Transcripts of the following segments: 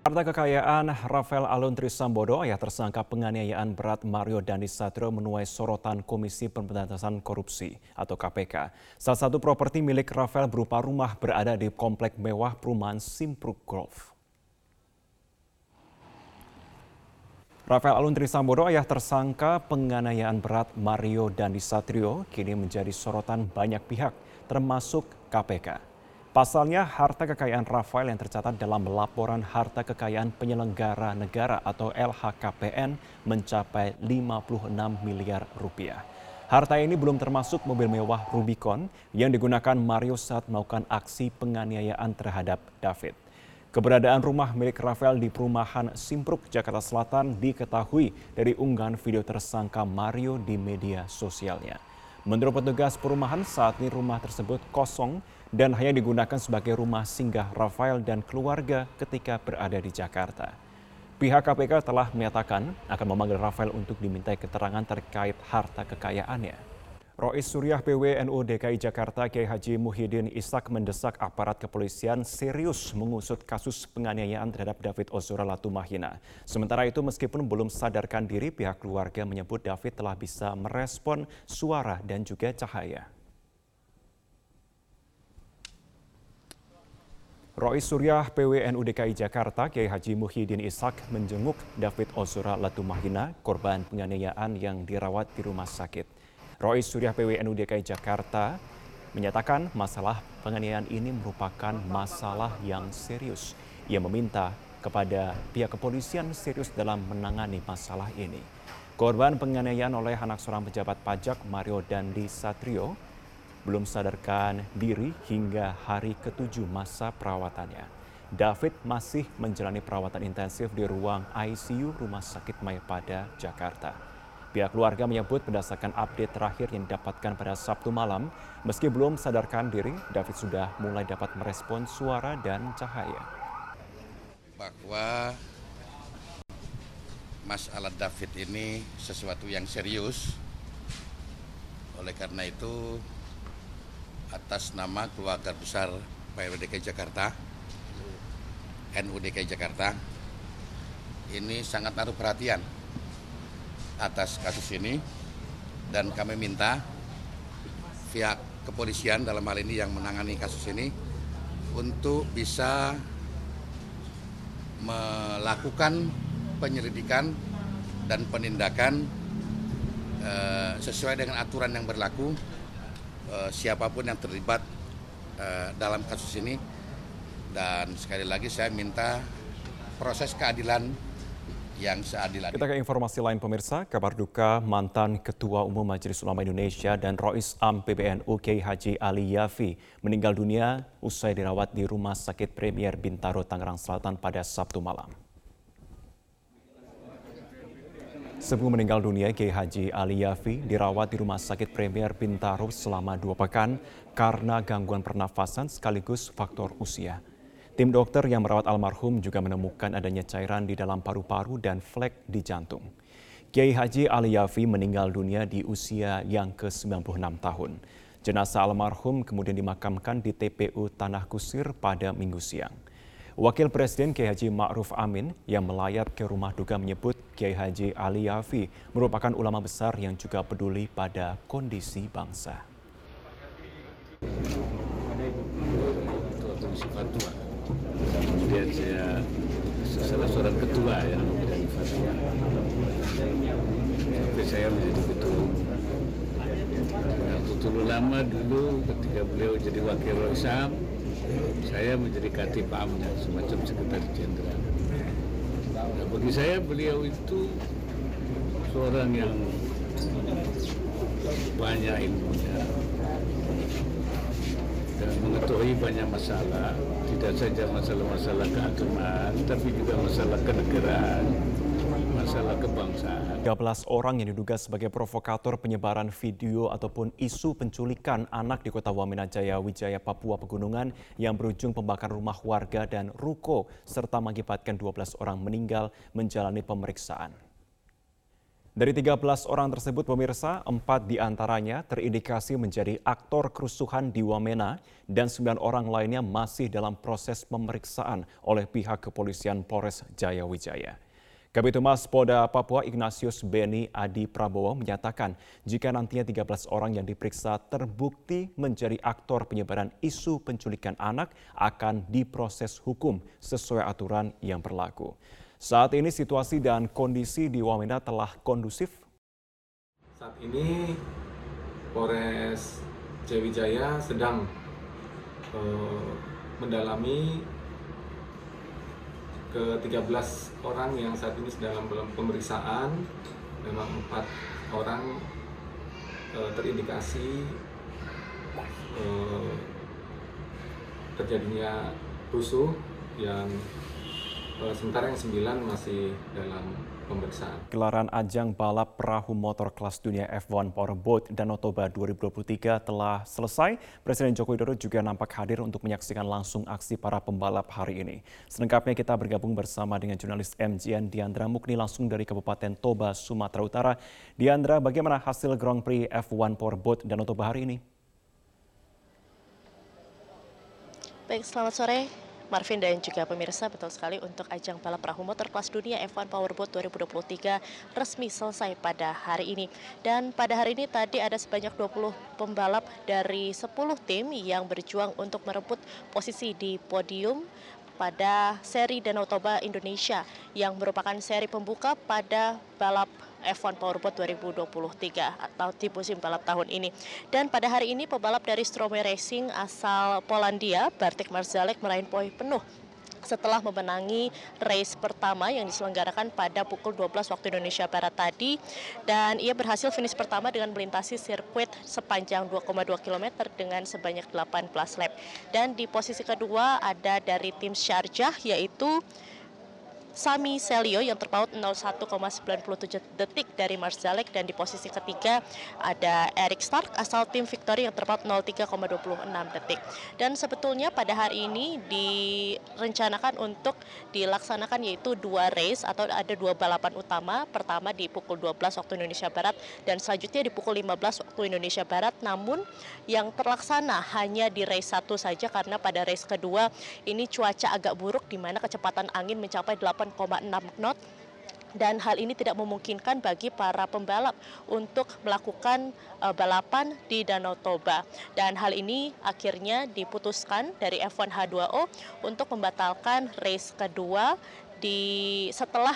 Harta kekayaan Rafael Alun Trisambodo, ayah tersangka penganiayaan berat Mario Dandisatrio menuai sorotan Komisi Pemberantasan Korupsi atau KPK. Salah satu properti milik Rafael berupa rumah berada di komplek mewah perumahan Simpruk Grove. Rafael Alun Trisambodo, ayah tersangka penganiayaan berat Mario Dandisatrio, kini menjadi sorotan banyak pihak, termasuk KPK. Pasalnya, harta kekayaan Rafael yang tercatat dalam laporan harta kekayaan penyelenggara negara atau LHKPN mencapai 56 miliar rupiah. Harta ini belum termasuk mobil mewah Rubicon yang digunakan Mario saat melakukan aksi penganiayaan terhadap David. Keberadaan rumah milik Rafael di perumahan Simpruk, Jakarta Selatan diketahui dari unggahan video tersangka Mario di media sosialnya. Menurut petugas perumahan, saat ini rumah tersebut kosong dan hanya digunakan sebagai rumah singgah Rafael dan keluarga ketika berada di Jakarta. Pihak KPK telah menyatakan akan memanggil Rafael untuk dimintai keterangan terkait harta kekayaannya. Rois Suryah PWNU DKI Jakarta Kiai Haji Muhyiddin Ishak mendesak aparat kepolisian serius mengusut kasus penganiayaan terhadap David Ozora Latumahina. Sementara itu meskipun belum sadarkan diri pihak keluarga menyebut David telah bisa merespon suara dan juga cahaya. Rois Suryah PWNU DKI Jakarta Kiai Haji Muhyiddin Ishak menjenguk David Ozora Latumahina, korban penganiayaan yang dirawat di rumah sakit. Roy Surya PWNU DKI Jakarta menyatakan masalah penganiayaan ini merupakan masalah yang serius. Ia meminta kepada pihak kepolisian serius dalam menangani masalah ini. Korban penganiayaan oleh anak seorang pejabat pajak Mario Dandi Satrio belum sadarkan diri hingga hari ketujuh masa perawatannya. David masih menjalani perawatan intensif di ruang ICU Rumah Sakit Mayapada, Jakarta. Pihak keluarga menyebut berdasarkan update terakhir yang didapatkan pada Sabtu malam, meski belum sadarkan diri, David sudah mulai dapat merespon suara dan cahaya. Bahwa masalah David ini sesuatu yang serius, oleh karena itu atas nama keluarga besar PWDK Jakarta, NUDK Jakarta, ini sangat naruh perhatian atas kasus ini dan kami minta pihak kepolisian dalam hal ini yang menangani kasus ini untuk bisa melakukan penyelidikan dan penindakan eh, sesuai dengan aturan yang berlaku eh, siapa pun yang terlibat eh, dalam kasus ini. Dan sekali lagi saya minta proses keadilan yang seadil Kita ke informasi lain pemirsa, kabar duka mantan Ketua Umum Majelis Ulama Indonesia dan Rois Am PBNU Kiai Haji Ali Yafi meninggal dunia usai dirawat di Rumah Sakit Premier Bintaro Tangerang Selatan pada Sabtu malam. Sebelum meninggal dunia, Kiai Haji Ali Yafi dirawat di Rumah Sakit Premier Bintaro selama dua pekan karena gangguan pernafasan sekaligus faktor usia. Tim dokter yang merawat almarhum juga menemukan adanya cairan di dalam paru-paru dan flek di jantung. Kiai Haji Ali Yafi meninggal dunia di usia yang ke-96 tahun. Jenazah almarhum kemudian dimakamkan di TPU Tanah Kusir pada minggu siang. Wakil Presiden Kiai Haji Ma'ruf Amin yang melayat ke rumah duka menyebut Kiai Haji Ali Yafi merupakan ulama besar yang juga peduli pada kondisi bangsa. kemudian saya salah seorang ketua yang bidang fatwa sampai saya menjadi ketua Nahdlatul lama dulu ketika beliau jadi wakil Roisam saya menjadi katib amnya semacam sekretaris jenderal. Nah, bagi saya beliau itu seorang yang banyak ilmunya. Dan mengetahui banyak masalah tidak saja masalah-masalah keagamaan, tapi juga masalah kenegaraan, masalah kebangsaan. 13 orang yang diduga sebagai provokator penyebaran video ataupun isu penculikan anak di kota Wamena Jaya, Wijaya, Papua Pegunungan yang berujung pembakaran rumah warga dan ruko serta mengakibatkan 12 orang meninggal menjalani pemeriksaan. Dari 13 orang tersebut pemirsa, empat di antaranya terindikasi menjadi aktor kerusuhan di Wamena dan sembilan orang lainnya masih dalam proses pemeriksaan oleh pihak kepolisian Polres Jaya Wijaya. Kabitumas Polda Papua Ignatius Beni Adi Prabowo menyatakan jika nantinya 13 orang yang diperiksa terbukti menjadi aktor penyebaran isu penculikan anak akan diproses hukum sesuai aturan yang berlaku. Saat ini situasi dan kondisi di Wamena telah kondusif. Saat ini Polres Jayawijaya sedang uh, mendalami ke 13 orang yang saat ini sedang dalam pemeriksaan. Memang empat orang uh, terindikasi uh, terjadinya rusuh yang sementara yang sembilan masih dalam pemeriksaan. Gelaran ajang balap perahu motor kelas dunia F1 Powerboat dan Otoba 2023 telah selesai. Presiden Joko Widodo juga nampak hadir untuk menyaksikan langsung aksi para pembalap hari ini. Selengkapnya kita bergabung bersama dengan jurnalis MGN Diandra Mukni langsung dari Kabupaten Toba, Sumatera Utara. Diandra, bagaimana hasil Grand Prix F1 Powerboat dan Otoba hari ini? Baik, selamat sore. Marvin dan juga pemirsa betul sekali untuk ajang balap perahu motor kelas dunia F1 Powerboat 2023 resmi selesai pada hari ini. Dan pada hari ini tadi ada sebanyak 20 pembalap dari 10 tim yang berjuang untuk merebut posisi di podium pada seri Danau Toba Indonesia yang merupakan seri pembuka pada balap F1 Powerboat 2023 atau di musim balap tahun ini. Dan pada hari ini pebalap dari Strome Racing asal Polandia, Bartek Marzalek meraih poin penuh setelah memenangi race pertama yang diselenggarakan pada pukul 12 waktu Indonesia Barat tadi dan ia berhasil finish pertama dengan melintasi sirkuit sepanjang 2,2 km dengan sebanyak 18 lap dan di posisi kedua ada dari tim Sharjah yaitu Sami Selio yang terpaut 01,97 detik dari Marzalek dan di posisi ketiga ada Eric Stark asal tim Victory yang terpaut 03,26 detik. Dan sebetulnya pada hari ini direncanakan untuk dilaksanakan yaitu dua race atau ada dua balapan utama. Pertama di pukul 12 waktu Indonesia Barat dan selanjutnya di pukul 15 waktu Indonesia Barat. Namun yang terlaksana hanya di race satu saja karena pada race kedua ini cuaca agak buruk di mana kecepatan angin mencapai 8 8,6 knot dan hal ini tidak memungkinkan bagi para pembalap untuk melakukan uh, balapan di Danau Toba. Dan hal ini akhirnya diputuskan dari F1 H2O untuk membatalkan race kedua di setelah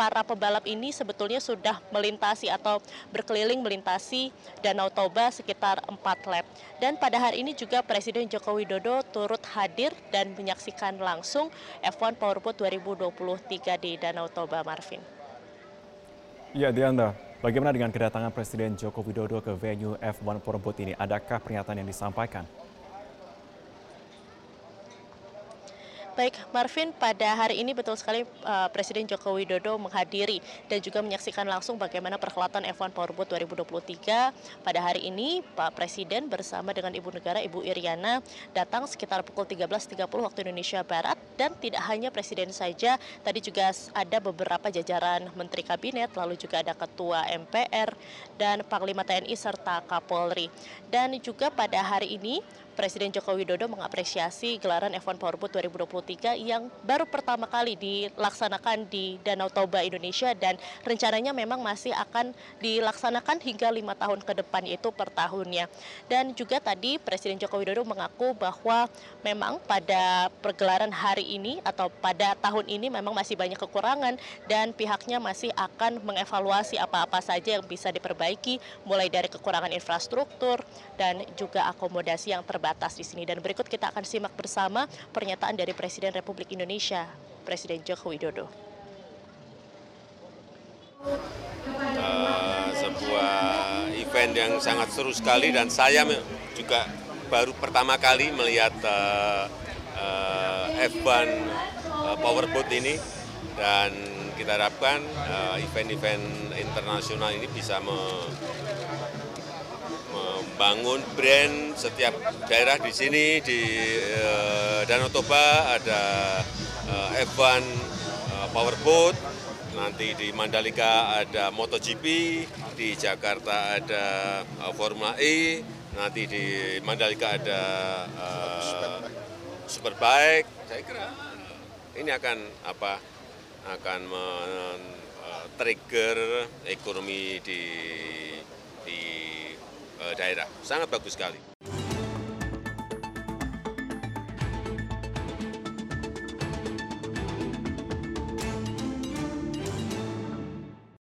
para pebalap ini sebetulnya sudah melintasi atau berkeliling melintasi Danau Toba sekitar 4 lap. Dan pada hari ini juga Presiden Joko Widodo turut hadir dan menyaksikan langsung F1 Powerboat 2023 di Danau Toba, Marvin. Ya, Dianda, bagaimana dengan kedatangan Presiden Joko Widodo ke venue F1 Powerboat ini? Adakah pernyataan yang disampaikan? Baik, Marvin, pada hari ini betul sekali uh, Presiden Joko Widodo menghadiri dan juga menyaksikan langsung bagaimana perhelatan F1 Powerboat 2023. Pada hari ini, Pak Presiden bersama dengan Ibu Negara Ibu Iriana datang sekitar pukul 13.30 waktu Indonesia Barat dan tidak hanya Presiden saja, tadi juga ada beberapa jajaran Menteri Kabinet, lalu juga ada Ketua MPR dan Panglima TNI serta Kapolri. Dan juga pada hari ini Presiden Joko Widodo mengapresiasi gelaran F1 Powerboat 2023 yang baru pertama kali dilaksanakan di Danau Toba Indonesia dan rencananya memang masih akan dilaksanakan hingga lima tahun ke depan yaitu per tahunnya. Dan juga tadi Presiden Joko Widodo mengaku bahwa memang pada pergelaran hari ini atau pada tahun ini memang masih banyak kekurangan dan pihaknya masih akan mengevaluasi apa-apa saja yang bisa diperbaiki mulai dari kekurangan infrastruktur dan juga akomodasi yang terbatas terbatas di sini. Dan berikut kita akan simak bersama pernyataan dari Presiden Republik Indonesia, Presiden Joko Widodo. Uh, sebuah event yang sangat seru sekali dan saya juga baru pertama kali melihat uh, uh, F1 uh, Powerboat ini dan kita harapkan event-event uh, internasional ini bisa me membangun brand setiap daerah di sini di uh, Danau Toba ada uh, F1 uh, Powerboat nanti di Mandalika ada MotoGP, di Jakarta ada uh, Formula E, nanti di Mandalika ada uh, Superbike. Saya kira ini akan apa akan men-trigger ekonomi di daerah. Sangat bagus sekali.